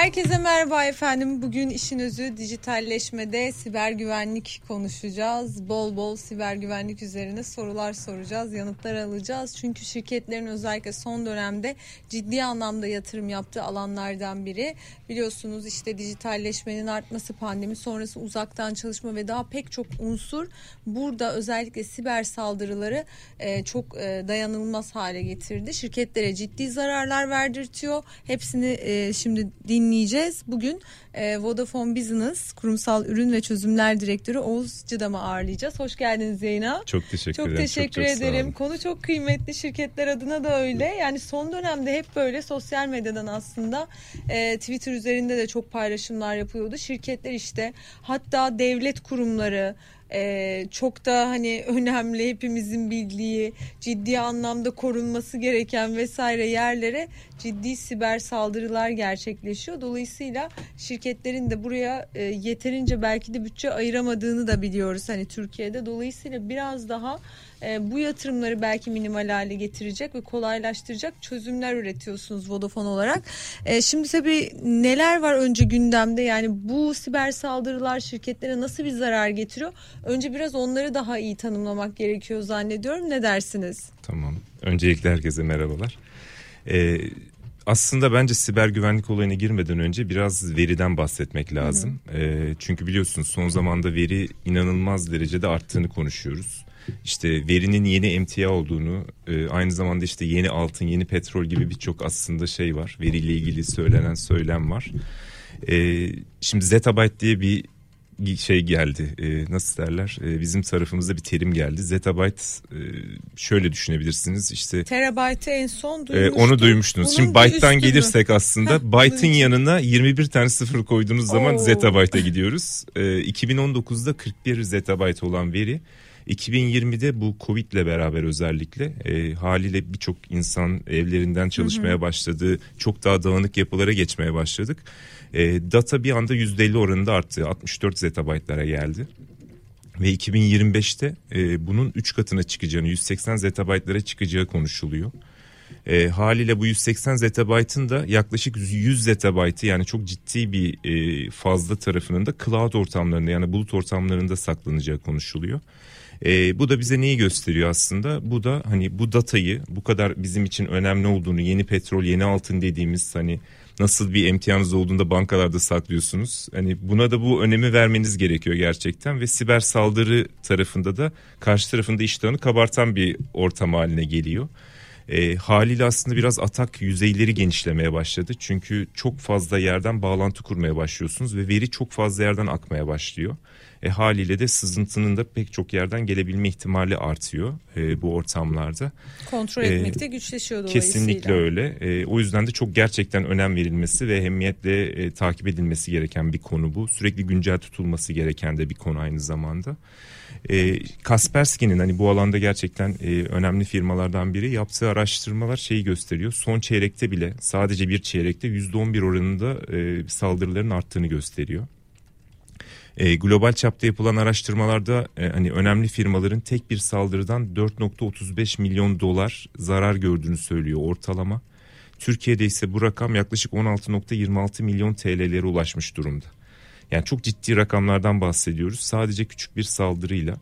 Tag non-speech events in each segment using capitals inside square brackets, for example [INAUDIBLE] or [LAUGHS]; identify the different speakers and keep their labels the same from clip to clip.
Speaker 1: Herkese merhaba efendim. Bugün işin özü dijitalleşmede siber güvenlik konuşacağız. Bol bol siber güvenlik üzerine sorular soracağız, yanıtlar alacağız. Çünkü şirketlerin özellikle son dönemde ciddi anlamda yatırım yaptığı alanlardan biri. Biliyorsunuz işte dijitalleşmenin artması, pandemi sonrası uzaktan çalışma ve daha pek çok unsur burada özellikle siber saldırıları e, çok e, dayanılmaz hale getirdi. Şirketlere ciddi zararlar verdirtiyor. Hepsini e, şimdi dinleyeceğiz. Bugün e, Vodafone Business Kurumsal Ürün ve Çözümler Direktörü Oğuz Çıdam'ı ağırlayacağız. Hoş geldiniz yayına.
Speaker 2: Çok teşekkür
Speaker 1: çok
Speaker 2: ederim.
Speaker 1: Teşekkür
Speaker 2: çok, çok
Speaker 1: ederim. Konu çok kıymetli şirketler adına da öyle. Yani son dönemde hep böyle sosyal medyadan aslında e, Twitter üzerinde de çok paylaşımlar yapıyordu. Şirketler işte hatta devlet kurumları ee, çok da hani [LAUGHS] önemli hepimizin bildiği ciddi anlamda korunması gereken vesaire yerlere ciddi siber saldırılar gerçekleşiyor. Dolayısıyla şirketlerin de buraya e, yeterince belki de bütçe ayıramadığını da biliyoruz hani Türkiye'de. Dolayısıyla biraz daha e, bu yatırımları belki minimal hale getirecek ve kolaylaştıracak çözümler üretiyorsunuz Vodafone olarak. E, şimdi tabii neler var önce gündemde yani bu siber saldırılar şirketlere nasıl bir zarar getiriyor? Önce biraz onları daha iyi tanımlamak gerekiyor zannediyorum. Ne dersiniz?
Speaker 2: Tamam. Öncelikle herkese merhabalar. Ee, aslında bence siber güvenlik olayına girmeden önce biraz veriden bahsetmek lazım. Hı hı. E, çünkü biliyorsunuz son zamanda veri inanılmaz derecede arttığını konuşuyoruz. İşte verinin yeni emtia olduğunu, e, aynı zamanda işte yeni altın, yeni petrol gibi birçok aslında şey var. Veriyle ilgili söylenen söylem var. E, şimdi zettabyte diye bir şey geldi e, nasıl derler e, bizim tarafımızda bir terim geldi zettabyte e, şöyle düşünebilirsiniz işte
Speaker 1: terabyte en son duymuştum.
Speaker 2: E, onu duymuştunuz. Bunun Şimdi byte'tan gelirsek aslında byte'ın yanına 21 tane sıfır koyduğunuz zaman zettabyte'a gidiyoruz. E, 2019'da 41 zettabyte olan veri 2020'de bu Covid ile beraber özellikle e, haliyle birçok insan evlerinden çalışmaya hı hı. başladı. Çok daha dağınık yapılara geçmeye başladık. E, data bir anda %50 oranında arttı. 64 zettabaytlara geldi. Ve 2025'te e, bunun 3 katına çıkacağını 180 zettabaytlara çıkacağı konuşuluyor. E, haliyle bu 180 zettabaytın da yaklaşık 100 zettabaytı yani çok ciddi bir e, fazla tarafının da cloud ortamlarında yani bulut ortamlarında saklanacağı konuşuluyor. E, bu da bize neyi gösteriyor aslında? Bu da hani bu datayı bu kadar bizim için önemli olduğunu yeni petrol yeni altın dediğimiz hani nasıl bir emtianınız olduğunda bankalarda saklıyorsunuz. Hani buna da bu önemi vermeniz gerekiyor gerçekten ve siber saldırı tarafında da karşı tarafında iştahını kabartan bir ortam haline geliyor. E, haliyle aslında biraz atak yüzeyleri genişlemeye başladı. Çünkü çok fazla yerden bağlantı kurmaya başlıyorsunuz ve veri çok fazla yerden akmaya başlıyor. E, haliyle de sızıntının da pek çok yerden gelebilme ihtimali artıyor e, bu ortamlarda.
Speaker 1: Kontrol etmek de güçleşiyor dolayısıyla.
Speaker 2: Kesinlikle öyle. E, o yüzden de çok gerçekten önem verilmesi ve ehemmiyetle e, takip edilmesi gereken bir konu bu. Sürekli güncel tutulması gereken de bir konu aynı zamanda. E, Kaspersky'nin hani bu alanda gerçekten e, önemli firmalardan biri yaptığı araştırmalar şeyi gösteriyor. Son çeyrekte bile sadece bir çeyrekte %11 oranında e, saldırıların arttığını gösteriyor. E, global çapta yapılan araştırmalarda e, hani önemli firmaların tek bir saldırıdan 4.35 milyon dolar zarar gördüğünü söylüyor ortalama. Türkiye'de ise bu rakam yaklaşık 16.26 milyon TL'lere ulaşmış durumda. Yani çok ciddi rakamlardan bahsediyoruz. Sadece küçük bir saldırıyla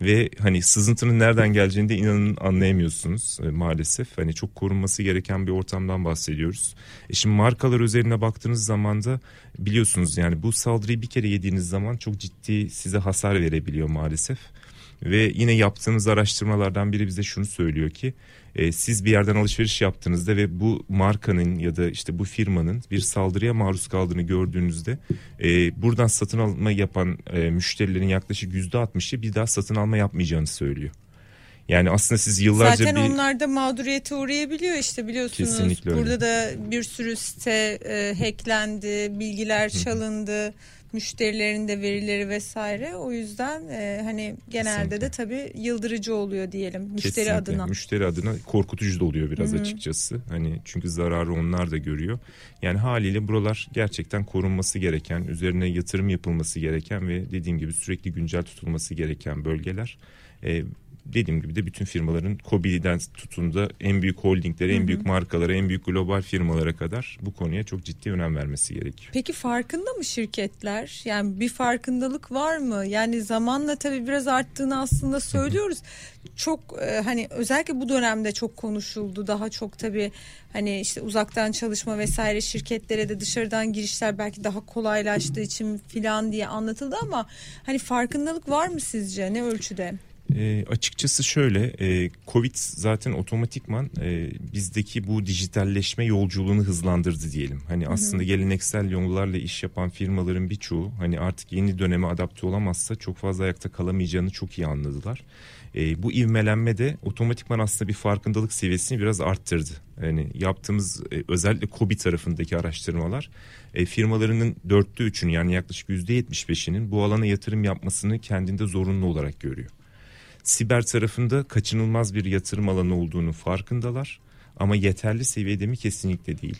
Speaker 2: ve hani sızıntının nereden geleceğini de inanın anlayamıyorsunuz e, maalesef. Hani çok korunması gereken bir ortamdan bahsediyoruz. E şimdi markalar üzerine baktığınız zaman da biliyorsunuz yani bu saldırıyı bir kere yediğiniz zaman çok ciddi size hasar verebiliyor maalesef. Ve yine yaptığımız araştırmalardan biri bize şunu söylüyor ki e, siz bir yerden alışveriş yaptığınızda ve bu markanın ya da işte bu firmanın bir saldırıya maruz kaldığını gördüğünüzde e, buradan satın alma yapan e, müşterilerin yaklaşık yüzde altmışı bir daha satın alma yapmayacağını söylüyor. Yani aslında siz yıllarca
Speaker 1: Zaten
Speaker 2: bir...
Speaker 1: onlar da mağduriyete uğrayabiliyor işte biliyorsunuz. Kesinlikle Burada da bir sürü site e, hacklendi, bilgiler çalındı. Müşterilerin de verileri vesaire. O yüzden e, hani genelde Kesinlikle. de tabii yıldırıcı oluyor diyelim müşteri Kesinlikle. adına.
Speaker 2: Müşteri adına korkutucu da oluyor biraz Hı-hı. açıkçası. Hani çünkü zararı onlar da görüyor. Yani haliyle buralar gerçekten korunması gereken, üzerine yatırım yapılması gereken ve dediğim gibi sürekli güncel tutulması gereken bölgeler. E, dediğim gibi de bütün firmaların Kobi'den tutun da en büyük holdinglere, en büyük markalara, en büyük global firmalara kadar bu konuya çok ciddi önem vermesi gerekiyor.
Speaker 1: Peki farkında mı şirketler? Yani bir farkındalık var mı? Yani zamanla tabii biraz arttığını aslında söylüyoruz. Çok e, hani özellikle bu dönemde çok konuşuldu. Daha çok tabii hani işte uzaktan çalışma vesaire şirketlere de dışarıdan girişler belki daha kolaylaştığı için filan diye anlatıldı ama hani farkındalık var mı sizce? Ne ölçüde?
Speaker 2: E, açıkçası şöyle e, Covid zaten otomatikman e, bizdeki bu dijitalleşme yolculuğunu hızlandırdı diyelim. Hani aslında hı hı. geleneksel yollarla iş yapan firmaların birçoğu hani artık yeni döneme adapte olamazsa çok fazla ayakta kalamayacağını çok iyi anladılar. E, bu ivmelenme de otomatikman aslında bir farkındalık seviyesini biraz arttırdı. Yani yaptığımız e, özellikle COBI tarafındaki araştırmalar e, firmalarının dörtte üçün yani yaklaşık yüzde yetmiş beşinin bu alana yatırım yapmasını kendinde zorunlu olarak görüyor. Siber tarafında kaçınılmaz bir yatırım alanı olduğunu farkındalar ama yeterli seviyede mi kesinlikle değil.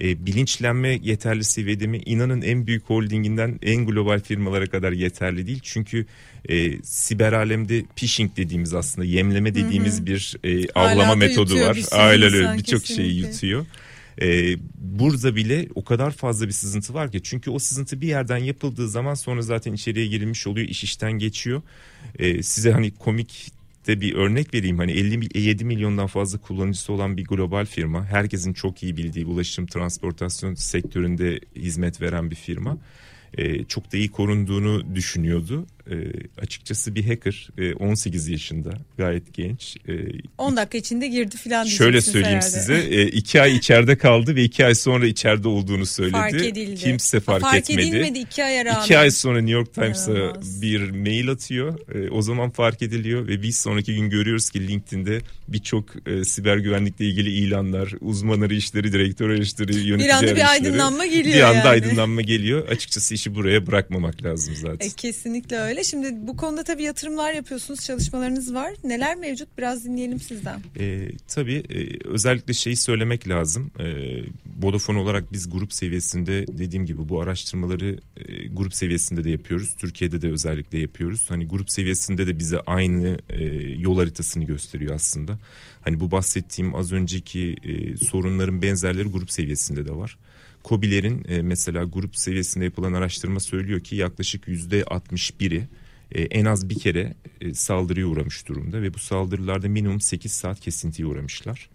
Speaker 2: E, bilinçlenme yeterli seviyede mi? İnanın en büyük holdinginden en global firmalara kadar yeterli değil. Çünkü e, siber alemde phishing dediğimiz aslında yemleme dediğimiz hı hı. bir e, avlama metodu var. Aynen birçok şeyi yutuyor. Ee, burada bile o kadar fazla bir sızıntı var ki çünkü o sızıntı bir yerden yapıldığı zaman sonra zaten içeriye girilmiş oluyor iş işten geçiyor. Ee, size hani komik de bir örnek vereyim hani 57 milyondan fazla kullanıcısı olan bir global firma herkesin çok iyi bildiği ulaşım transportasyon sektöründe hizmet veren bir firma e, çok da iyi korunduğunu düşünüyordu. E, açıkçası bir hacker e, 18 yaşında gayet genç.
Speaker 1: E, 10 dakika içinde girdi filan
Speaker 2: Şöyle söyleyeyim herhalde. size e, iki ay içeride kaldı ve iki ay sonra içeride olduğunu söyledi. Fark
Speaker 1: edildi.
Speaker 2: Kimse fark,
Speaker 1: fark
Speaker 2: etmedi.
Speaker 1: Fark edilmedi iki aya rağmen.
Speaker 2: İki ay sonra New York Times'a bir mail atıyor. E, o zaman fark ediliyor ve biz sonraki gün görüyoruz ki LinkedIn'de birçok e, siber güvenlikle ilgili ilanlar, uzman arayışları, direktör arayışları, yönetici
Speaker 1: Bir anda bir aydınlanma geliyor
Speaker 2: Bir anda
Speaker 1: yani.
Speaker 2: aydınlanma geliyor. Açıkçası işi buraya bırakmamak lazım zaten.
Speaker 1: E, kesinlikle öyle. Şimdi bu konuda tabii yatırımlar yapıyorsunuz, çalışmalarınız var. Neler mevcut? Biraz dinleyelim sizden.
Speaker 2: E, tabii e, özellikle şeyi söylemek lazım. E, Vodafone olarak biz grup seviyesinde dediğim gibi bu araştırmaları e, grup seviyesinde de yapıyoruz. Türkiye'de de özellikle yapıyoruz. Hani grup seviyesinde de bize aynı e, yol haritasını gösteriyor aslında. Hani bu bahsettiğim az önceki e, sorunların benzerleri grup seviyesinde de var. COBİ'lerin e, mesela grup seviyesinde yapılan araştırma söylüyor ki yaklaşık yüzde 61'i e, en az bir kere e, saldırıya uğramış durumda ve bu saldırılarda minimum 8 saat kesintiye uğramışlar.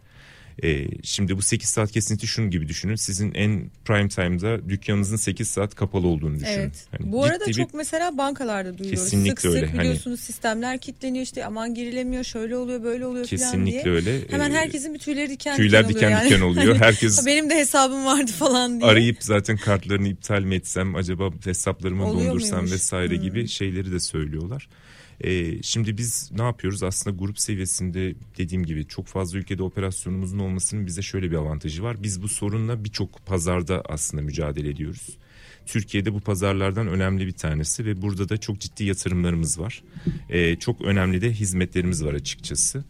Speaker 2: E, şimdi bu 8 saat kesinti şunun gibi düşünün. Sizin en prime time'da dükkanınızın 8 saat kapalı olduğunu düşünün.
Speaker 1: Evet. Hani bu arada çok bir... mesela bankalarda duyuyoruz. Kesinlikle sık öyle. sık hani biliyorsunuz hani... sistemler kilitleniyor işte aman girilemiyor şöyle oluyor böyle oluyor
Speaker 2: Kesinlikle
Speaker 1: falan diye.
Speaker 2: Kesinlikle öyle.
Speaker 1: Hemen herkesin bir tüyleri diken
Speaker 2: tüyler
Speaker 1: diken, oluyor
Speaker 2: diken
Speaker 1: yani.
Speaker 2: oluyor. Herkes
Speaker 1: benim de hesabım vardı falan diye.
Speaker 2: Arayıp zaten kartlarını iptal mi etsem acaba hesaplarımı oluyor dondursam muymuş? vesaire hmm. gibi şeyleri de söylüyorlar. E, şimdi biz ne yapıyoruz? Aslında grup seviyesinde dediğim gibi çok fazla ülkede operasyonumuzun olmasının bize şöyle bir avantajı var. Biz bu sorunla birçok pazarda aslında mücadele ediyoruz. Türkiye'de bu pazarlardan önemli bir tanesi ve burada da çok ciddi yatırımlarımız var. E, çok önemli de hizmetlerimiz var açıkçası.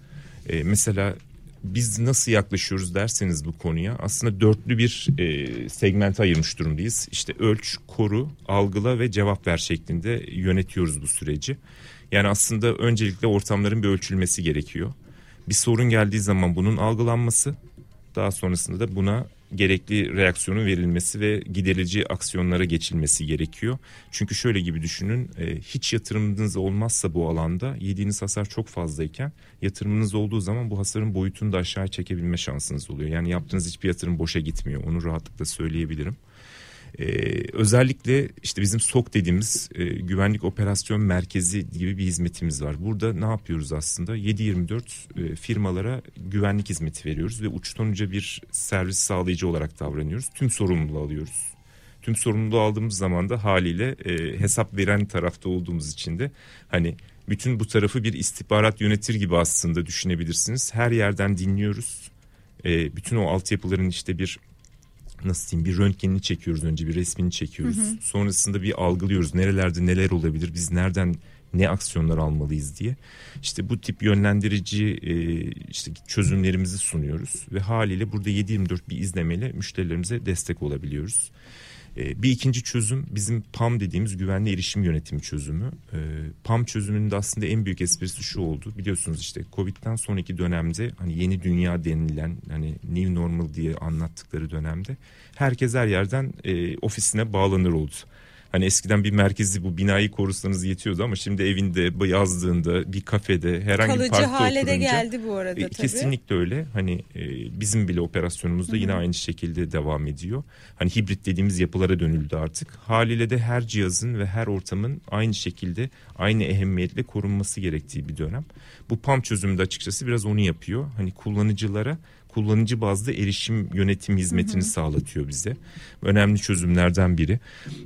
Speaker 2: E, mesela biz nasıl yaklaşıyoruz derseniz bu konuya aslında dörtlü bir e, segmente ayırmış durumdayız. İşte ölç, koru, algıla ve cevap ver şeklinde yönetiyoruz bu süreci. Yani aslında öncelikle ortamların bir ölçülmesi gerekiyor. Bir sorun geldiği zaman bunun algılanması, daha sonrasında da buna gerekli reaksiyonun verilmesi ve giderici aksiyonlara geçilmesi gerekiyor. Çünkü şöyle gibi düşünün e, hiç yatırımınız olmazsa bu alanda yediğiniz hasar çok fazlayken yatırımınız olduğu zaman bu hasarın boyutunu da aşağı çekebilme şansınız oluyor. Yani yaptığınız hiçbir yatırım boşa gitmiyor onu rahatlıkla söyleyebilirim. Ee, özellikle işte bizim SOK dediğimiz e, güvenlik operasyon merkezi gibi bir hizmetimiz var. Burada ne yapıyoruz aslında? 7-24 e, firmalara güvenlik hizmeti veriyoruz ve uçtan uca bir servis sağlayıcı olarak davranıyoruz. Tüm sorumluluğu alıyoruz. Tüm sorumluluğu aldığımız zaman da haliyle e, hesap veren tarafta olduğumuz için de hani bütün bu tarafı bir istihbarat yönetir gibi aslında düşünebilirsiniz. Her yerden dinliyoruz. E, bütün o altyapıların işte bir nasıl diyeyim bir röntgenini çekiyoruz önce bir resmini çekiyoruz. Hı hı. Sonrasında bir algılıyoruz nerelerde neler olabilir biz nereden ne aksiyonlar almalıyız diye. İşte bu tip yönlendirici e, işte çözümlerimizi sunuyoruz ve haliyle burada 7-24 bir izlemeyle müşterilerimize destek olabiliyoruz. E, bir ikinci çözüm bizim PAM dediğimiz güvenli erişim yönetimi çözümü. E, PAM çözümünün de aslında en büyük esprisi şu oldu. Biliyorsunuz işte Covid'den sonraki dönemde hani yeni dünya denilen hani new normal diye anlattıkları dönemde herkes her yerden e, ofisine bağlanır oldu. Hani eskiden bir merkezi bu binayı korusanız yetiyordu ama şimdi evinde yazdığında bir kafede herhangi
Speaker 1: Kalıcı
Speaker 2: bir parkta
Speaker 1: hale
Speaker 2: oturunca.
Speaker 1: de geldi bu arada
Speaker 2: e,
Speaker 1: tabii.
Speaker 2: Kesinlikle öyle. Hani e, bizim bile operasyonumuzda yine aynı şekilde devam ediyor. Hani hibrit dediğimiz yapılara dönüldü artık. Haliyle de her cihazın ve her ortamın aynı şekilde aynı ehemmiyetle korunması gerektiği bir dönem. Bu PAM çözümü de açıkçası biraz onu yapıyor. Hani kullanıcılara kullanıcı bazlı erişim yönetim hizmetini sağlatıyor bize. Önemli çözümlerden biri.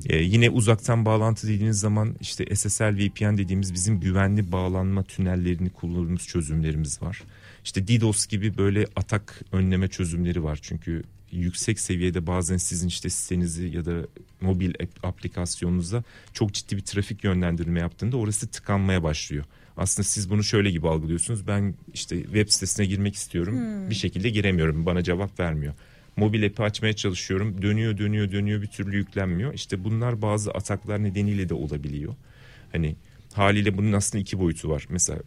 Speaker 2: Ee, yine uzaktan bağlantı dediğiniz zaman işte SSL VPN dediğimiz bizim güvenli bağlanma tünellerini kullandığımız çözümlerimiz var. İşte DDoS gibi böyle atak önleme çözümleri var. Çünkü yüksek seviyede bazen sizin işte sitenizi ya da mobil ap- aplikasyonunuza çok ciddi bir trafik yönlendirme yaptığında orası tıkanmaya başlıyor. Aslında siz bunu şöyle gibi algılıyorsunuz. Ben işte web sitesine girmek istiyorum. Bir şekilde giremiyorum. Bana cevap vermiyor. Mobil app'i açmaya çalışıyorum. Dönüyor, dönüyor, dönüyor bir türlü yüklenmiyor. İşte bunlar bazı ataklar nedeniyle de olabiliyor. Hani haliyle bunun aslında iki boyutu var. Mesela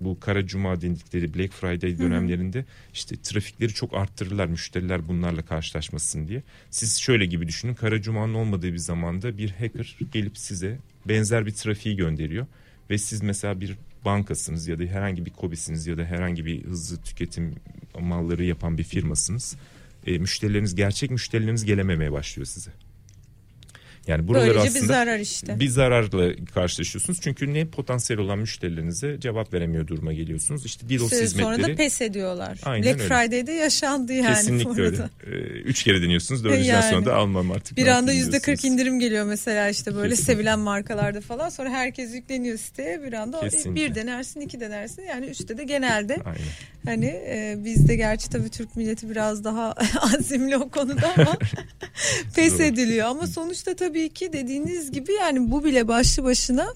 Speaker 2: bu kara cuma dedikleri Black Friday dönemlerinde işte trafikleri çok arttırırlar müşteriler bunlarla karşılaşmasın diye. Siz şöyle gibi düşünün kara cumanın olmadığı bir zamanda bir hacker gelip size benzer bir trafiği gönderiyor ve siz mesela bir bankasınız ya da herhangi bir kobisiniz ya da herhangi bir hızlı tüketim malları yapan bir firmasınız. E, müşterileriniz gerçek müşterileriniz gelememeye başlıyor size. Yani buraları
Speaker 1: Böylece
Speaker 2: aslında
Speaker 1: bir zarar işte.
Speaker 2: bir zararla karşılaşıyorsunuz. Çünkü ne potansiyel olan müşterilerinize cevap veremiyor duruma geliyorsunuz. İşte DDoS
Speaker 1: Süre sonra
Speaker 2: hizmetleri
Speaker 1: da pes ediyorlar.
Speaker 2: Aynen
Speaker 1: Black
Speaker 2: öyle.
Speaker 1: Friday'de yaşandı yani.
Speaker 2: kesinlikle öyle. Ee, üç kere deniyorsunuz. Dördüncüden
Speaker 1: Yani.
Speaker 2: sonra da almam artık.
Speaker 1: Bir anda yüzde kırk indirim geliyor mesela işte böyle
Speaker 2: Kesinlikle.
Speaker 1: sevilen markalarda falan. Sonra herkes yükleniyor siteye bir anda
Speaker 2: Kesinlikle.
Speaker 1: bir denersin iki denersin. Yani üçte de genelde [LAUGHS]
Speaker 2: Aynen.
Speaker 1: hani e, bizde gerçi tabii Türk milleti biraz daha [LAUGHS] azimli o konuda ama [LAUGHS] pes ediliyor. Ama sonuçta tabii ki dediğiniz gibi yani bu bile başlı başına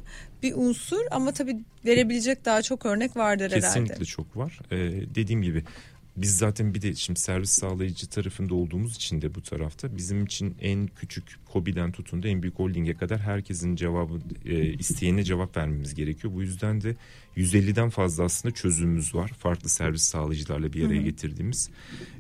Speaker 1: bir unsur ama tabii verebilecek daha çok örnek vardır
Speaker 2: Kesinlikle
Speaker 1: herhalde.
Speaker 2: çok var. Ee, dediğim gibi biz zaten bir de şimdi servis sağlayıcı tarafında olduğumuz için de bu tarafta bizim için en küçük KOBİ'den tutun da en büyük holdinge kadar herkesin cevabı e, isteyene cevap vermemiz gerekiyor. Bu yüzden de 150'den fazla aslında çözümümüz var. Farklı servis sağlayıcılarla bir araya getirdiğimiz.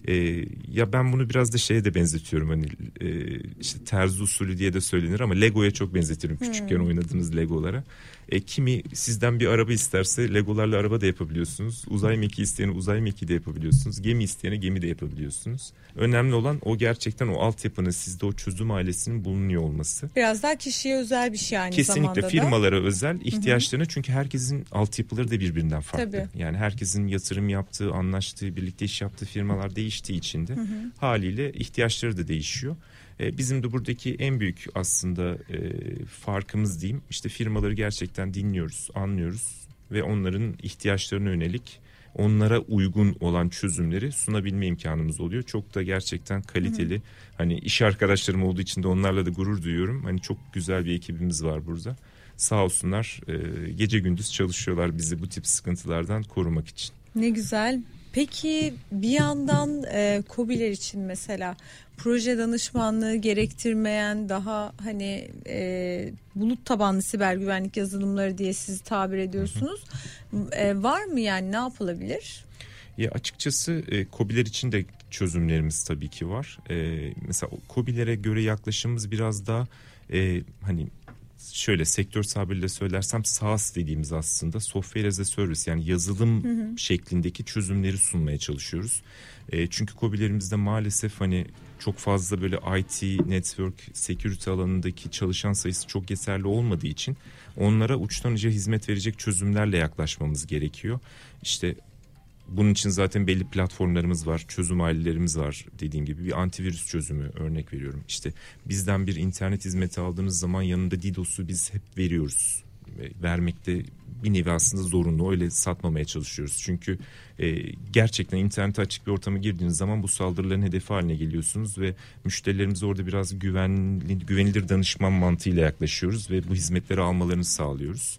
Speaker 2: Ee, ya ben bunu biraz da şeye de benzetiyorum hani e, işte terzi usulü diye de söylenir ama Lego'ya çok benzetiyorum küçükken oynadığınız Legolara. E, kimi sizden bir araba isterse Legolarla araba da yapabiliyorsunuz. Uzay mekiği isteyene uzay mekiği de yapabiliyorsunuz. Gemi isteyene gemi de yapabiliyorsunuz. Önemli olan o gerçekten o altyapının sizde o çözüm ailesinin bulunuyor olması.
Speaker 1: Biraz daha kişiye özel bir şey aynı zamanda
Speaker 2: Kesinlikle
Speaker 1: da.
Speaker 2: firmalara özel ihtiyaçlarına çünkü herkesin altyapıları da birbirinden farklı.
Speaker 1: Tabii.
Speaker 2: Yani herkesin yatırım yaptığı, anlaştığı, birlikte iş yaptığı firmalar değiştiği için de haliyle ihtiyaçları da değişiyor. E, Bizim de buradaki en büyük aslında e, farkımız diyeyim işte firmaları gerçekten dinliyoruz, anlıyoruz ve onların ihtiyaçlarına yönelik onlara uygun olan çözümleri sunabilme imkanımız oluyor. Çok da gerçekten kaliteli. Hani iş arkadaşlarım olduğu için de onlarla da gurur duyuyorum. Hani çok güzel bir ekibimiz var burada. Sağ olsunlar e, gece gündüz çalışıyorlar bizi bu tip sıkıntılardan korumak için.
Speaker 1: Ne güzel. Peki bir yandan e, KOBİ'ler için mesela proje danışmanlığı gerektirmeyen daha hani e, bulut tabanlı siber güvenlik yazılımları diye siz tabir ediyorsunuz. E, var mı yani ne yapılabilir?
Speaker 2: Ya açıkçası e, KOBİ'ler için de çözümlerimiz tabii ki var. E, mesela o KOBİ'lere göre yaklaşımımız biraz daha e, hani şöyle sektör tabiriyle söylersem SaaS dediğimiz aslında software as a service yani yazılım şeklindeki çözümleri sunmaya çalışıyoruz. E, çünkü KOBİ'lerimizde maalesef hani çok fazla böyle IT, network, security alanındaki çalışan sayısı çok yeterli olmadığı için onlara uçtan uca hizmet verecek çözümlerle yaklaşmamız gerekiyor. İşte bunun için zaten belli platformlarımız var, çözüm ailelerimiz var dediğim gibi bir antivirüs çözümü örnek veriyorum. İşte bizden bir internet hizmeti aldığınız zaman yanında DDoS'u biz hep veriyoruz. Ve Vermekte bir nevi aslında zorunlu öyle satmamaya çalışıyoruz. Çünkü e, gerçekten internete açık bir ortama girdiğiniz zaman bu saldırıların hedefi haline geliyorsunuz ve müşterilerimize orada biraz güvenli, güvenilir danışman mantığıyla yaklaşıyoruz ve bu hizmetleri almalarını sağlıyoruz.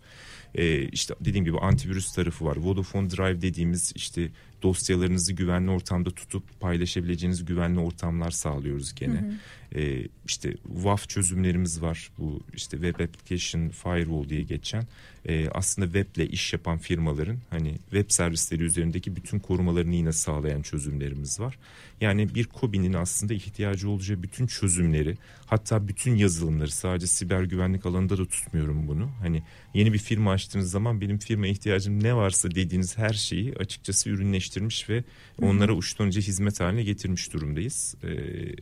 Speaker 2: Ee, işte dediğim gibi antivirüs tarafı var. Vodafone Drive dediğimiz işte dosyalarınızı güvenli ortamda tutup paylaşabileceğiniz güvenli ortamlar sağlıyoruz gene. Hı hı. E, işte WAF çözümlerimiz var. Bu işte Web Application Firewall diye geçen e, aslında weble iş yapan firmaların hani web servisleri üzerindeki bütün korumalarını yine sağlayan çözümlerimiz var. Yani bir COBI'nin aslında ihtiyacı olacağı bütün çözümleri hatta bütün yazılımları sadece siber güvenlik alanında da tutmuyorum bunu. Hani yeni bir firma açtığınız zaman benim firma ihtiyacım ne varsa dediğiniz her şeyi açıkçası ürünleştirmiş ve onlara uçtan önce hizmet haline getirmiş durumdayız. Ee,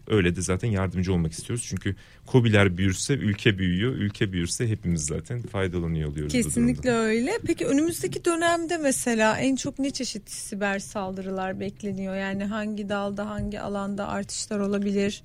Speaker 2: öyle de zaten yardımcı olmak istiyoruz. Çünkü COBİ'ler büyürse ülke büyüyor. Ülke büyürse hepimiz zaten faydalanıyor oluyoruz.
Speaker 1: Kesinlikle öyle. Peki önümüzdeki dönemde mesela en çok ne çeşit siber saldırılar bekleniyor? Yani hangi dalda hangi alanda artışlar olabilir?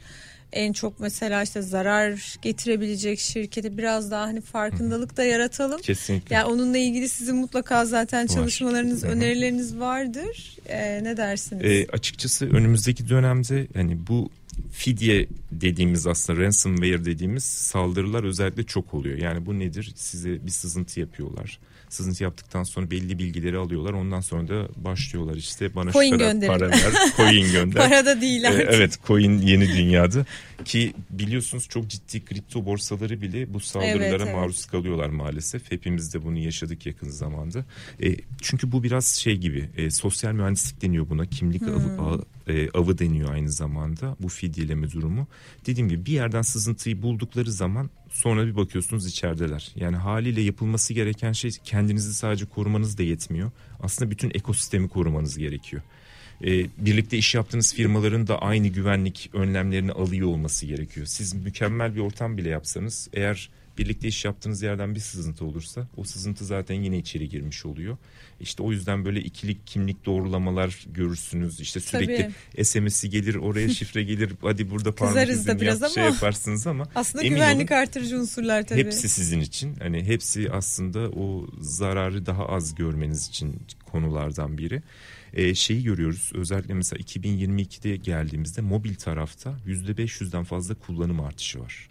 Speaker 1: en çok mesela işte zarar getirebilecek şirkete biraz daha hani farkındalık da yaratalım.
Speaker 2: Kesinlikle.
Speaker 1: Yani onunla ilgili sizin mutlaka zaten çalışmalarınız, Var. önerileriniz vardır. Ee, ne dersiniz?
Speaker 2: Ee, açıkçası önümüzdeki dönemde hani bu fidye dediğimiz aslında ransomware dediğimiz saldırılar özellikle çok oluyor. Yani bu nedir? Size bir sızıntı yapıyorlar sızıntı yaptıktan sonra belli bilgileri alıyorlar. Ondan sonra da başlıyorlar işte bana
Speaker 1: coin
Speaker 2: şu kadar
Speaker 1: gönderin.
Speaker 2: para ver, [LAUGHS] coin gönder.
Speaker 1: para da değil artık.
Speaker 2: evet coin yeni dünyada ki biliyorsunuz çok ciddi kripto borsaları bile bu saldırılara evet, evet. maruz kalıyorlar maalesef. Hepimiz de bunu yaşadık yakın zamanda. E, çünkü bu biraz şey gibi e, sosyal mühendislik deniyor buna. Kimlik hmm. avı, e, avı deniyor aynı zamanda bu fidyeleme durumu. Dediğim gibi bir yerden sızıntıyı buldukları zaman sonra bir bakıyorsunuz içerideler. Yani haliyle yapılması gereken şey kendinizi sadece korumanız da yetmiyor. Aslında bütün ekosistemi korumanız gerekiyor. Ee, birlikte iş yaptığınız firmaların da aynı güvenlik önlemlerini alıyor olması gerekiyor. Siz mükemmel bir ortam bile yapsanız eğer birlikte iş yaptığınız yerden bir sızıntı olursa o sızıntı zaten yine içeri girmiş oluyor. İşte o yüzden böyle ikili kimlik doğrulamalar görürsünüz. İşte sürekli SMS'i gelir oraya [LAUGHS] şifre gelir hadi burada parmak izini biraz yap, ama şey yaparsınız ama. [LAUGHS]
Speaker 1: Aslında güvenlik olun, artırıcı unsurlar tabii.
Speaker 2: Hepsi sizin için. Hani hepsi aslında o zararı daha az görmeniz için konulardan biri. Ee, şeyi görüyoruz özellikle mesela 2022'de geldiğimizde mobil tarafta %500'den fazla kullanım artışı var.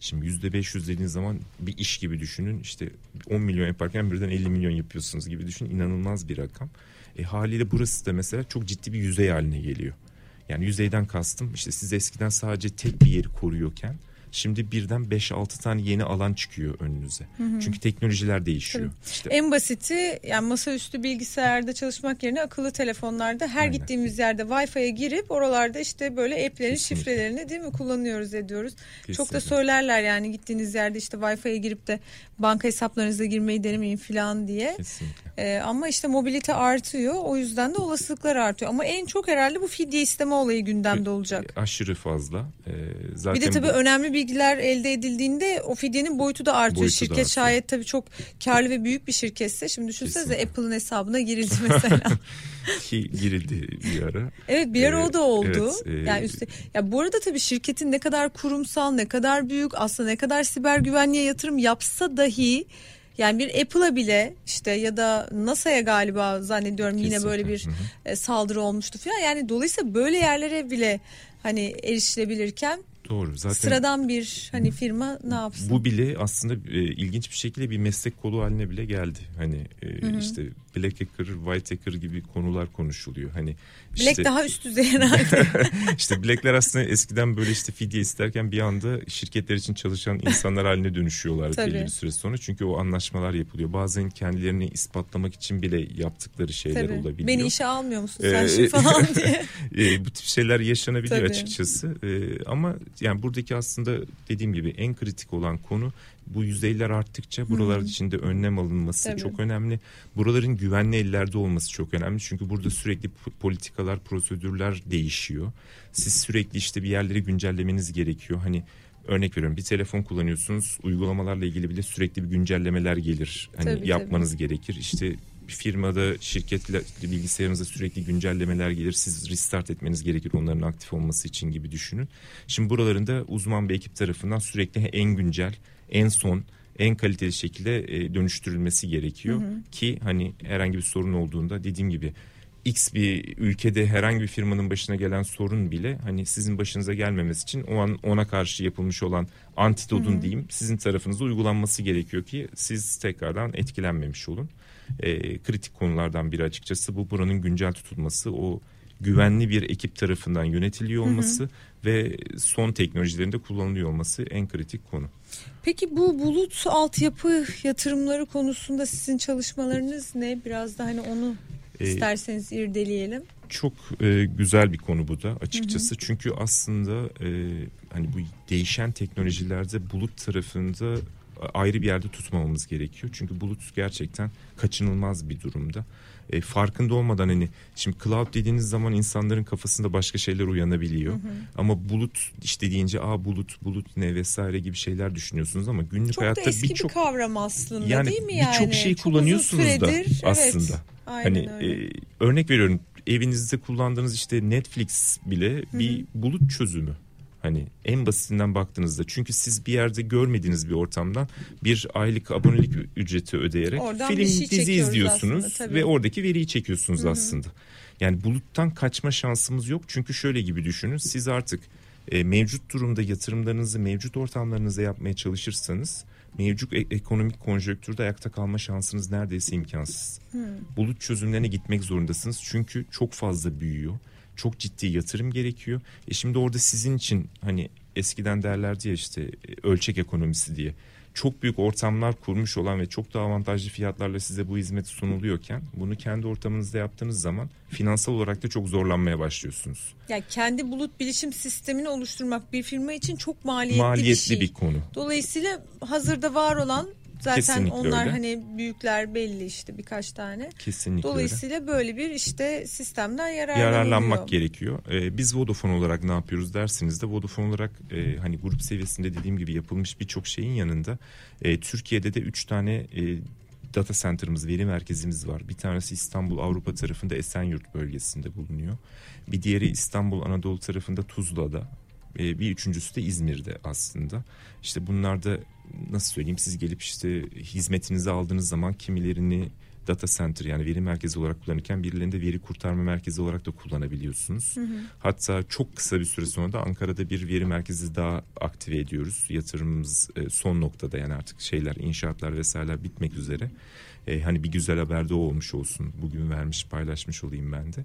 Speaker 2: Şimdi yüzde beş yüz dediğiniz zaman bir iş gibi düşünün. İşte 10 milyon yaparken birden 50 milyon yapıyorsunuz gibi düşünün. İnanılmaz bir rakam. E, haliyle burası da mesela çok ciddi bir yüzey haline geliyor. Yani yüzeyden kastım işte siz eskiden sadece tek bir yeri koruyorken Şimdi birden 5-6 tane yeni alan çıkıyor önünüze. Hı hı. Çünkü teknolojiler değişiyor.
Speaker 1: İşte. En basiti yani masaüstü bilgisayarda çalışmak yerine akıllı telefonlarda her Aynen. gittiğimiz yerde Wi-Fi'ye girip oralarda işte böyle app'lerin Kesinlikle. şifrelerini değil mi kullanıyoruz ediyoruz. Kesinlikle. Çok da söylerler yani gittiğiniz yerde işte Wi-Fi'ye girip de banka hesaplarınıza girmeyi denemeyin falan diye. Ee, ama işte mobilite artıyor. O yüzden de olasılıklar artıyor. Ama en çok herhalde bu fidye isteme olayı gündemde olacak.
Speaker 2: Aşırı fazla. Ee, zaten
Speaker 1: bir de tabii bu... önemli bilgiler elde edildiğinde o fidyenin boyutu da artıyor. Boyutu Şirket da artıyor. şayet tabii çok karlı ve büyük bir şirketse. Şimdi düşünsenize Apple'ın hesabına girildi [LAUGHS] mesela.
Speaker 2: Ki girildi bir ara.
Speaker 1: Evet bir ara ee, o da oldu. Evet, e... Yani üstte, ya bu arada tabii şirketin ne kadar kurumsal, ne kadar büyük, aslında ne kadar siber güvenliğe yatırım yapsa dahi yani bir Apple'a bile işte ya da NASA'ya galiba zannediyorum Kesinlikle. yine böyle bir Hı-hı. E, saldırı olmuştu falan. Yani dolayısıyla böyle yerlere bile hani erişilebilirken
Speaker 2: Doğru. Zaten
Speaker 1: sıradan bir hani firma ne yapsın?
Speaker 2: Bu bile aslında e, ilginç bir şekilde bir meslek kolu haline bile geldi. Hani e, işte Black Hacker, White Hacker gibi konular konuşuluyor. Hani
Speaker 1: Black işte, daha üst düzey herhalde. [LAUGHS]
Speaker 2: İşte Black'ler aslında eskiden böyle işte fidye isterken bir anda şirketler için çalışan insanlar haline dönüşüyorlar belli bir süre sonra. Çünkü o anlaşmalar yapılıyor. Bazen kendilerini ispatlamak için bile yaptıkları şeyler Tabii. olabiliyor.
Speaker 1: Beni işe almıyor musun sen ee, [LAUGHS] falan diye. [LAUGHS]
Speaker 2: e, bu tip şeyler yaşanabiliyor Tabii. açıkçası. E, ama yani buradaki aslında dediğim gibi en kritik olan konu bu yüzeyler arttıkça buralar hmm. içinde önlem alınması Tabii. çok önemli. Buraların güvenli ellerde olması çok önemli. Çünkü burada sürekli politikalar, prosedürler değişiyor. Siz sürekli işte bir yerleri güncellemeniz gerekiyor. Hani örnek veriyorum bir telefon kullanıyorsunuz uygulamalarla ilgili bile sürekli bir güncellemeler gelir. Hani tabii, yapmanız tabii. gerekir. İşte bir firmada şirketle bilgisayarınıza sürekli güncellemeler gelir. Siz restart etmeniz gerekir onların aktif olması için gibi düşünün. Şimdi buralarında uzman bir ekip tarafından sürekli en güncel, en son, en kaliteli şekilde e, dönüştürülmesi gerekiyor. Hı hı. Ki hani herhangi bir sorun olduğunda dediğim gibi X bir ülkede herhangi bir firmanın başına gelen sorun bile hani sizin başınıza gelmemesi için o an ona karşı yapılmış olan antidodun diyeyim sizin tarafınıza uygulanması gerekiyor ki siz tekrardan etkilenmemiş olun. E, kritik konulardan biri açıkçası bu buranın güncel tutulması o güvenli bir ekip tarafından yönetiliyor olması hı hı. ve son teknolojilerinde kullanılıyor olması en kritik konu.
Speaker 1: Peki bu bulut altyapı yatırımları konusunda sizin çalışmalarınız ne? Biraz da hani onu ee, isterseniz irdeleyelim.
Speaker 2: Çok e, güzel bir konu bu da açıkçası. Hı hı. Çünkü aslında e, hani bu değişen teknolojilerde bulut tarafında ayrı bir yerde tutmamamız gerekiyor. Çünkü bulut gerçekten kaçınılmaz bir durumda. E, farkında olmadan hani şimdi cloud dediğiniz zaman insanların kafasında başka şeyler uyanabiliyor. Hı hı. Ama bulut işte deyince a bulut bulut ne vesaire gibi şeyler düşünüyorsunuz ama günlük
Speaker 1: çok
Speaker 2: hayatta
Speaker 1: birçok bir,
Speaker 2: çok
Speaker 1: kavram aslında yani, değil mi yani?
Speaker 2: Birçok şey çok kullanıyorsunuz süredir, da aslında. Evet, hani e, örnek veriyorum evinizde kullandığınız işte Netflix bile Hı-hı. bir bulut çözümü. Hani en basitinden baktığınızda çünkü siz bir yerde görmediğiniz bir ortamdan bir aylık abonelik ücreti ödeyerek Oradan film şey dizi izliyorsunuz aslında, ve oradaki veriyi çekiyorsunuz Hı-hı. aslında. Yani buluttan kaçma şansımız yok çünkü şöyle gibi düşünün siz artık e, mevcut durumda yatırımlarınızı mevcut ortamlarınızda yapmaya çalışırsanız mevcut e- ekonomik konjonktürde ayakta kalma şansınız neredeyse imkansız. Hmm. Bulut çözümlerine gitmek zorundasınız çünkü çok fazla büyüyor çok ciddi yatırım gerekiyor. E şimdi orada sizin için hani eskiden derlerdi ya işte e, ölçek ekonomisi diye çok büyük ortamlar kurmuş olan ve çok daha avantajlı fiyatlarla size bu hizmet sunuluyorken bunu kendi ortamınızda yaptığınız zaman finansal olarak da çok zorlanmaya başlıyorsunuz.
Speaker 1: Yani kendi bulut bilişim sistemini oluşturmak bir firma için çok maliyetli,
Speaker 2: maliyetli
Speaker 1: bir şey.
Speaker 2: bir konu.
Speaker 1: Dolayısıyla hazırda var olan Zaten Kesinlikle onlar öyle. hani büyükler belli işte birkaç tane.
Speaker 2: Kesinlikle
Speaker 1: Dolayısıyla
Speaker 2: öyle.
Speaker 1: böyle bir işte sistemden
Speaker 2: yararlanmak gerekiyor. Ee, biz Vodafone olarak ne yapıyoruz dersiniz de Vodafone olarak e, hani grup seviyesinde dediğim gibi yapılmış birçok şeyin yanında e, Türkiye'de de üç tane e, data center'ımız, veri merkezimiz var. Bir tanesi İstanbul Avrupa tarafında Esenyurt bölgesinde bulunuyor. Bir diğeri İstanbul Anadolu tarafında Tuzla'da. E, bir üçüncüsü de İzmir'de aslında. İşte bunlar da nasıl söyleyeyim siz gelip işte hizmetinizi aldığınız zaman kimilerini data center yani veri merkezi olarak kullanırken birilerinde veri kurtarma merkezi olarak da kullanabiliyorsunuz. Hı hı. Hatta çok kısa bir süre sonra da Ankara'da bir veri merkezi daha aktive ediyoruz. Yatırımımız e, son noktada yani artık şeyler inşaatlar vesaireler bitmek üzere. E, hani bir güzel haber de o olmuş olsun. Bugün vermiş paylaşmış olayım ben de.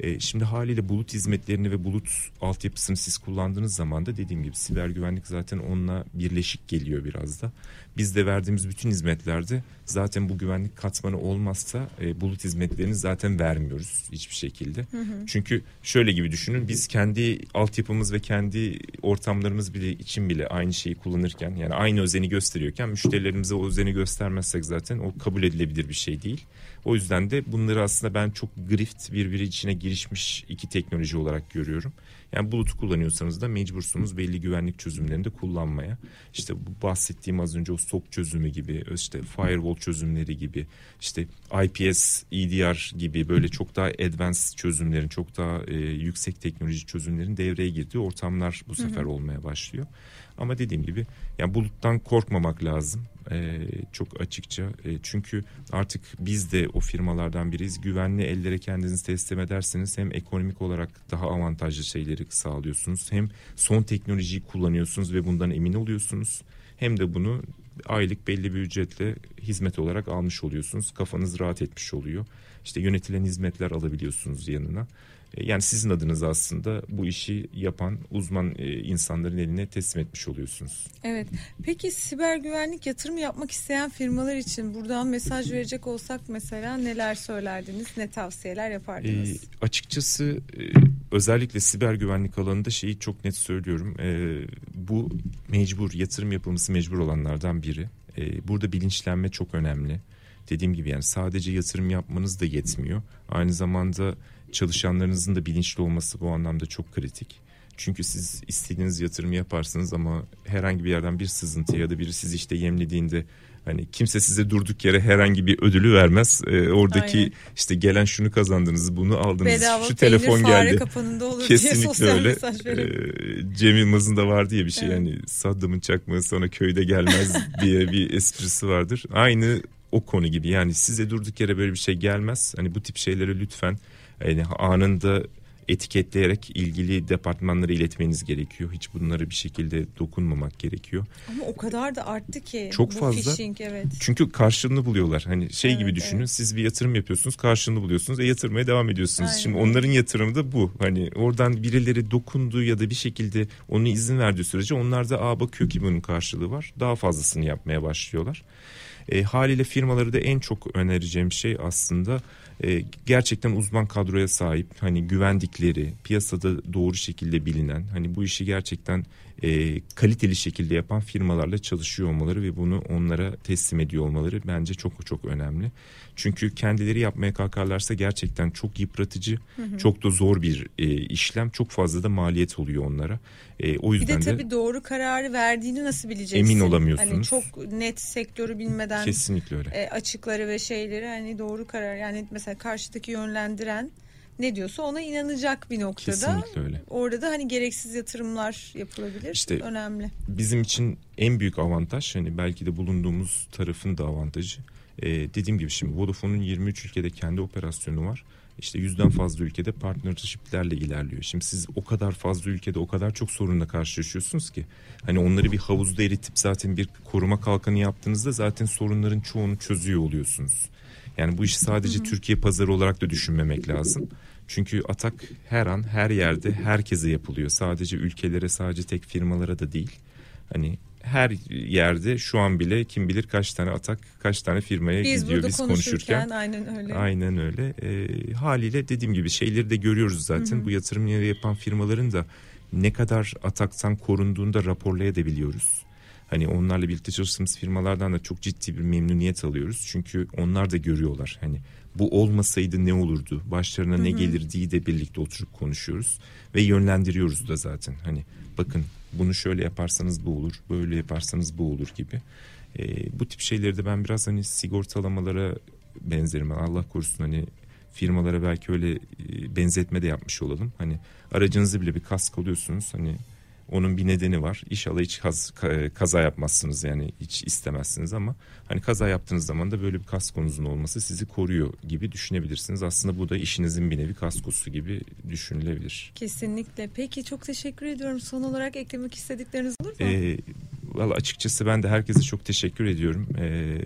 Speaker 2: E, şimdi haliyle bulut hizmetlerini ve bulut altyapısını siz kullandığınız zaman da dediğim gibi siber güvenlik zaten onunla birleşik geliyor biraz da. Biz de verdiğimiz bütün hizmetlerde zaten bu güvenlik katmanı olmazsa e, bulut hizmetlerini zaten vermiyoruz hiçbir şekilde. Hı hı. Çünkü şöyle gibi düşünün biz kendi altyapımız ve kendi ortamlarımız bile için bile aynı şeyi kullanırken yani aynı özeni gösteriyorken müşterilerimize o özeni göstermezsek zaten o kabul edilebilir bir şey değil. O yüzden de bunları aslında ben çok grift birbiri içine girişmiş iki teknoloji olarak görüyorum. Yani bulutu kullanıyorsanız da mecbursunuz belli güvenlik çözümlerini de kullanmaya. İşte bu bahsettiğim az önce o SOC çözümü gibi, işte firewall çözümleri gibi, işte IPS, EDR gibi böyle çok daha advanced çözümlerin, çok daha e, yüksek teknoloji çözümlerin devreye girdiği ortamlar bu sefer hı hı. olmaya başlıyor. Ama dediğim gibi yani buluttan korkmamak lazım. Ee, çok açıkça. E, çünkü artık biz de o firmalardan biriyiz. Güvenli ellere kendinizi teslim ederseniz hem ekonomik olarak daha avantajlı şeyleri sağlıyorsunuz. Hem son teknolojiyi kullanıyorsunuz ve bundan emin oluyorsunuz. Hem de bunu aylık belli bir ücretle hizmet olarak almış oluyorsunuz. Kafanız rahat etmiş oluyor. İşte yönetilen hizmetler alabiliyorsunuz yanına. E, yani sizin adınız aslında bu işi yapan uzman e, insanların eline teslim etmiş oluyorsunuz.
Speaker 1: Evet. Peki siber güvenlik yatırım yapmak isteyen firmalar için buradan mesaj verecek olsak mesela neler söylerdiniz, ne tavsiyeler yapardınız? E,
Speaker 2: açıkçası e, özellikle siber güvenlik alanında şeyi çok net söylüyorum. E, bu mecbur, yatırım yapılması mecbur olanlardan biri. E, burada bilinçlenme çok önemli. Dediğim gibi yani sadece yatırım yapmanız da yetmiyor. Aynı zamanda çalışanlarınızın da bilinçli olması bu anlamda çok kritik. Çünkü siz istediğiniz yatırımı yaparsınız ama herhangi bir yerden bir sızıntı ya da biri sizi işte yemlediğinde hani kimse size durduk yere herhangi bir ödülü vermez. Ee, oradaki Aynen. işte gelen şunu kazandınız, bunu aldınız,
Speaker 1: Bedava
Speaker 2: şu telefon geldi.
Speaker 1: Olur Kesinlikle diye öyle.
Speaker 2: Ee, Cem Yılmaz'ın da var diye bir şey evet. yani Saddam'ın çakmağı sana köyde gelmez [LAUGHS] diye bir esprisi vardır. Aynı o konu gibi yani size durduk yere böyle bir şey gelmez. Hani bu tip şeylere lütfen Yani anında etiketleyerek ilgili departmanlara iletmeniz gerekiyor. Hiç bunları bir şekilde dokunmamak gerekiyor.
Speaker 1: Ama o kadar da arttı ki.
Speaker 2: Çok
Speaker 1: bu
Speaker 2: fazla.
Speaker 1: Phishing, evet.
Speaker 2: Çünkü karşılığını buluyorlar. Hani şey
Speaker 1: Evet,
Speaker 2: gibi düşünün.
Speaker 1: evet.
Speaker 2: Siz bir yatırım yapıyorsunuz, karşılığını buluyorsunuz. E yatırmaya devam ediyorsunuz.
Speaker 1: Aynen.
Speaker 2: Şimdi onların yatırımı da bu. Hani oradan birileri dokundu ya da bir şekilde onun izin verdiği sürece onlar da aa bakıyor ki bunun karşılığı var. Daha fazlasını yapmaya başlıyorlar. E, haliyle firmaları da en çok önereceğim şey aslında e, gerçekten uzman kadroya sahip hani güvendikleri piyasada doğru şekilde bilinen hani bu işi gerçekten e, kaliteli şekilde yapan firmalarla çalışıyor olmaları ve bunu onlara teslim ediyor olmaları bence çok çok önemli. Çünkü kendileri yapmaya kalkarlarsa gerçekten çok yıpratıcı, çok da zor bir e, işlem, çok fazla da maliyet oluyor onlara. E, o
Speaker 1: Bir
Speaker 2: yüzden
Speaker 1: de
Speaker 2: de,
Speaker 1: tabii doğru kararı verdiğini nasıl bileceksin?
Speaker 2: Emin olamıyorsunuz.
Speaker 1: Hani çok net sektörü bilmeden
Speaker 2: kesinlikle öyle.
Speaker 1: e, açıkları ve şeyleri hani doğru karar yani mesela karşıdaki yönlendiren ne diyorsa ona inanacak bir noktada.
Speaker 2: Kesinlikle öyle.
Speaker 1: Orada da hani gereksiz yatırımlar yapılabilir.
Speaker 2: İşte-
Speaker 1: önemli.
Speaker 2: bizim için en büyük avantaj hani belki de bulunduğumuz tarafın da avantajı. Ee, dediğim gibi şimdi Vodafone'un 23 ülkede kendi operasyonu var. İşte yüzden fazla ülkede partnershiplerle ilerliyor. Şimdi siz o kadar fazla ülkede o kadar çok sorunla karşılaşıyorsunuz ki hani onları bir havuzda eritip zaten bir koruma kalkanı yaptığınızda zaten sorunların çoğunu çözüyor oluyorsunuz. Yani bu işi sadece Türkiye pazarı olarak da düşünmemek lazım. Çünkü atak her an her yerde herkese yapılıyor. Sadece ülkelere sadece tek firmalara da değil. Hani her yerde şu an bile kim bilir kaç tane atak kaç tane firmaya
Speaker 1: Biz
Speaker 2: gidiyor biz
Speaker 1: konuşurken
Speaker 2: konuşurken.
Speaker 1: aynen öyle.
Speaker 2: Aynen öyle. Ee, haliyle dediğim gibi şeyleri de görüyoruz zaten. Bu yatırımları yapan firmaların da ne kadar ataktan korunduğunu da raporlayabiliyoruz. Hani onlarla birlikte çalıştığımız firmalardan da çok ciddi bir memnuniyet alıyoruz. Çünkü onlar da görüyorlar. Hani bu olmasaydı ne olurdu? Başlarına ne gelirdiği de birlikte oturup konuşuyoruz ve yönlendiriyoruz da zaten. Hani bakın bunu şöyle yaparsanız bu olur, böyle yaparsanız bu olur gibi. Ee, bu tip şeyleri de ben biraz hani sigortalamalara benzerim. Allah korusun hani firmalara belki öyle e, benzetme de yapmış olalım. Hani aracınızı bile bir kask alıyorsunuz. Hani onun bir nedeni var. İnşallah hiç kaz- ka- kaza yapmazsınız yani hiç istemezsiniz ama hani kaza yaptığınız zaman da böyle bir kaskonuzun olması sizi koruyor gibi düşünebilirsiniz. Aslında bu da işinizin bir nevi kaskosu gibi düşünülebilir.
Speaker 1: Kesinlikle. Peki çok teşekkür ediyorum. Son olarak eklemek istedikleriniz olur mu?
Speaker 2: Ee, Valla açıkçası ben de herkese çok teşekkür ediyorum. Ee,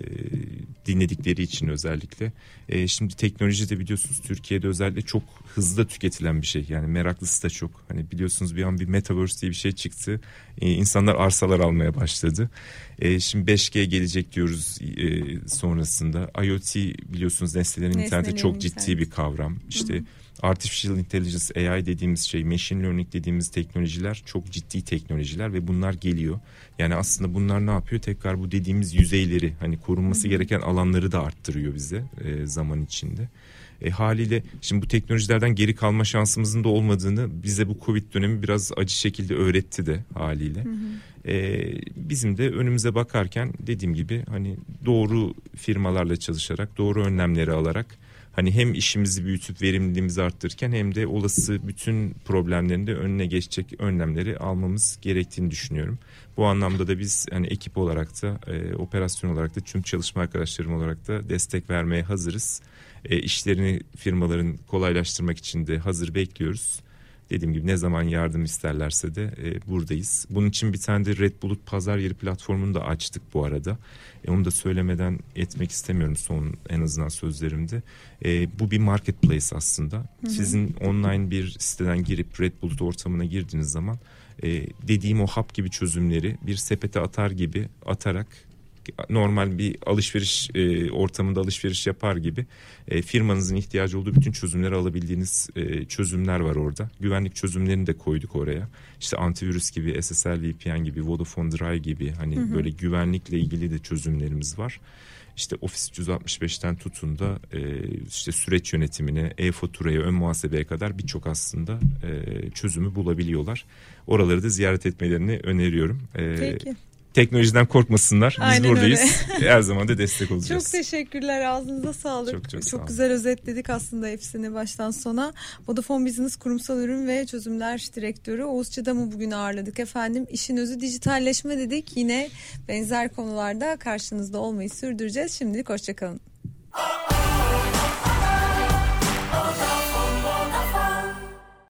Speaker 2: dinledikleri için özellikle. Ee, şimdi teknoloji de biliyorsunuz Türkiye'de özellikle çok hızlı tüketilen bir şey. Yani meraklısı da çok. Hani biliyorsunuz bir an bir metaverse diye bir şey çıktı. Ee, insanlar arsalar almaya başladı. Ee, şimdi 5G gelecek diyoruz e, sonrasında. IoT biliyorsunuz nesnelerin interneti
Speaker 1: Nesnelerin
Speaker 2: çok ciddi
Speaker 1: interneti.
Speaker 2: bir kavram. İşte Artificial Intelligence AI dediğimiz şey, machine learning dediğimiz teknolojiler çok ciddi teknolojiler ve bunlar geliyor. Yani aslında bunlar ne yapıyor? Tekrar bu dediğimiz yüzeyleri hani korunması gereken alanları da arttırıyor bize e, zaman içinde. E, haliyle şimdi bu teknolojilerden geri kalma şansımızın da olmadığını bize bu Covid dönemi biraz acı şekilde öğretti de haliyle. E, bizim de önümüze bakarken dediğim gibi hani doğru firmalarla çalışarak doğru önlemleri alarak hani hem işimizi büyütüp verimliliğimizi arttırırken hem de olası bütün problemlerin de önüne geçecek önlemleri almamız gerektiğini düşünüyorum. Bu anlamda da biz hani ekip olarak da e, operasyon olarak da tüm çalışma arkadaşlarım olarak da destek vermeye hazırız. E, işlerini firmaların kolaylaştırmak için de hazır bekliyoruz. Dediğim gibi ne zaman yardım isterlerse de e, buradayız. Bunun için bir tane de Red Bulut pazar yeri platformunu da açtık bu arada. E, onu da söylemeden etmek istemiyorum son en azından sözlerimde. E, bu bir marketplace aslında. Sizin online bir siteden girip Red Bulut ortamına girdiğiniz zaman e, dediğim o hap gibi çözümleri bir sepete atar gibi atarak normal bir alışveriş e, ortamında alışveriş yapar gibi e, firmanızın ihtiyacı olduğu bütün çözümleri alabildiğiniz e, çözümler var orada. Güvenlik çözümlerini de koyduk oraya. İşte antivirüs gibi, SSL VPN gibi, Vodafone Drive gibi hani böyle güvenlikle ilgili de çözümlerimiz var. İşte Office 365'ten tutun da e, işte süreç yönetimine, e-faturaya, ön muhasebeye kadar birçok aslında e, çözümü bulabiliyorlar. Oraları da ziyaret etmelerini öneriyorum. E,
Speaker 1: Peki.
Speaker 2: Teknolojiden korkmasınlar. Biz
Speaker 1: Aynen
Speaker 2: buradayız. Her zaman da destek olacağız.
Speaker 1: Çok teşekkürler. Ağzınıza sağlık.
Speaker 2: Çok çok olun.
Speaker 1: güzel özetledik aslında hepsini baştan sona. Vodafone Business Kurumsal Ürün ve Çözümler Direktörü Oğuz Çıdam'ı bugün ağırladık efendim. İşin özü dijitalleşme dedik. Yine benzer konularda karşınızda olmayı sürdüreceğiz. Şimdilik hoşçakalın.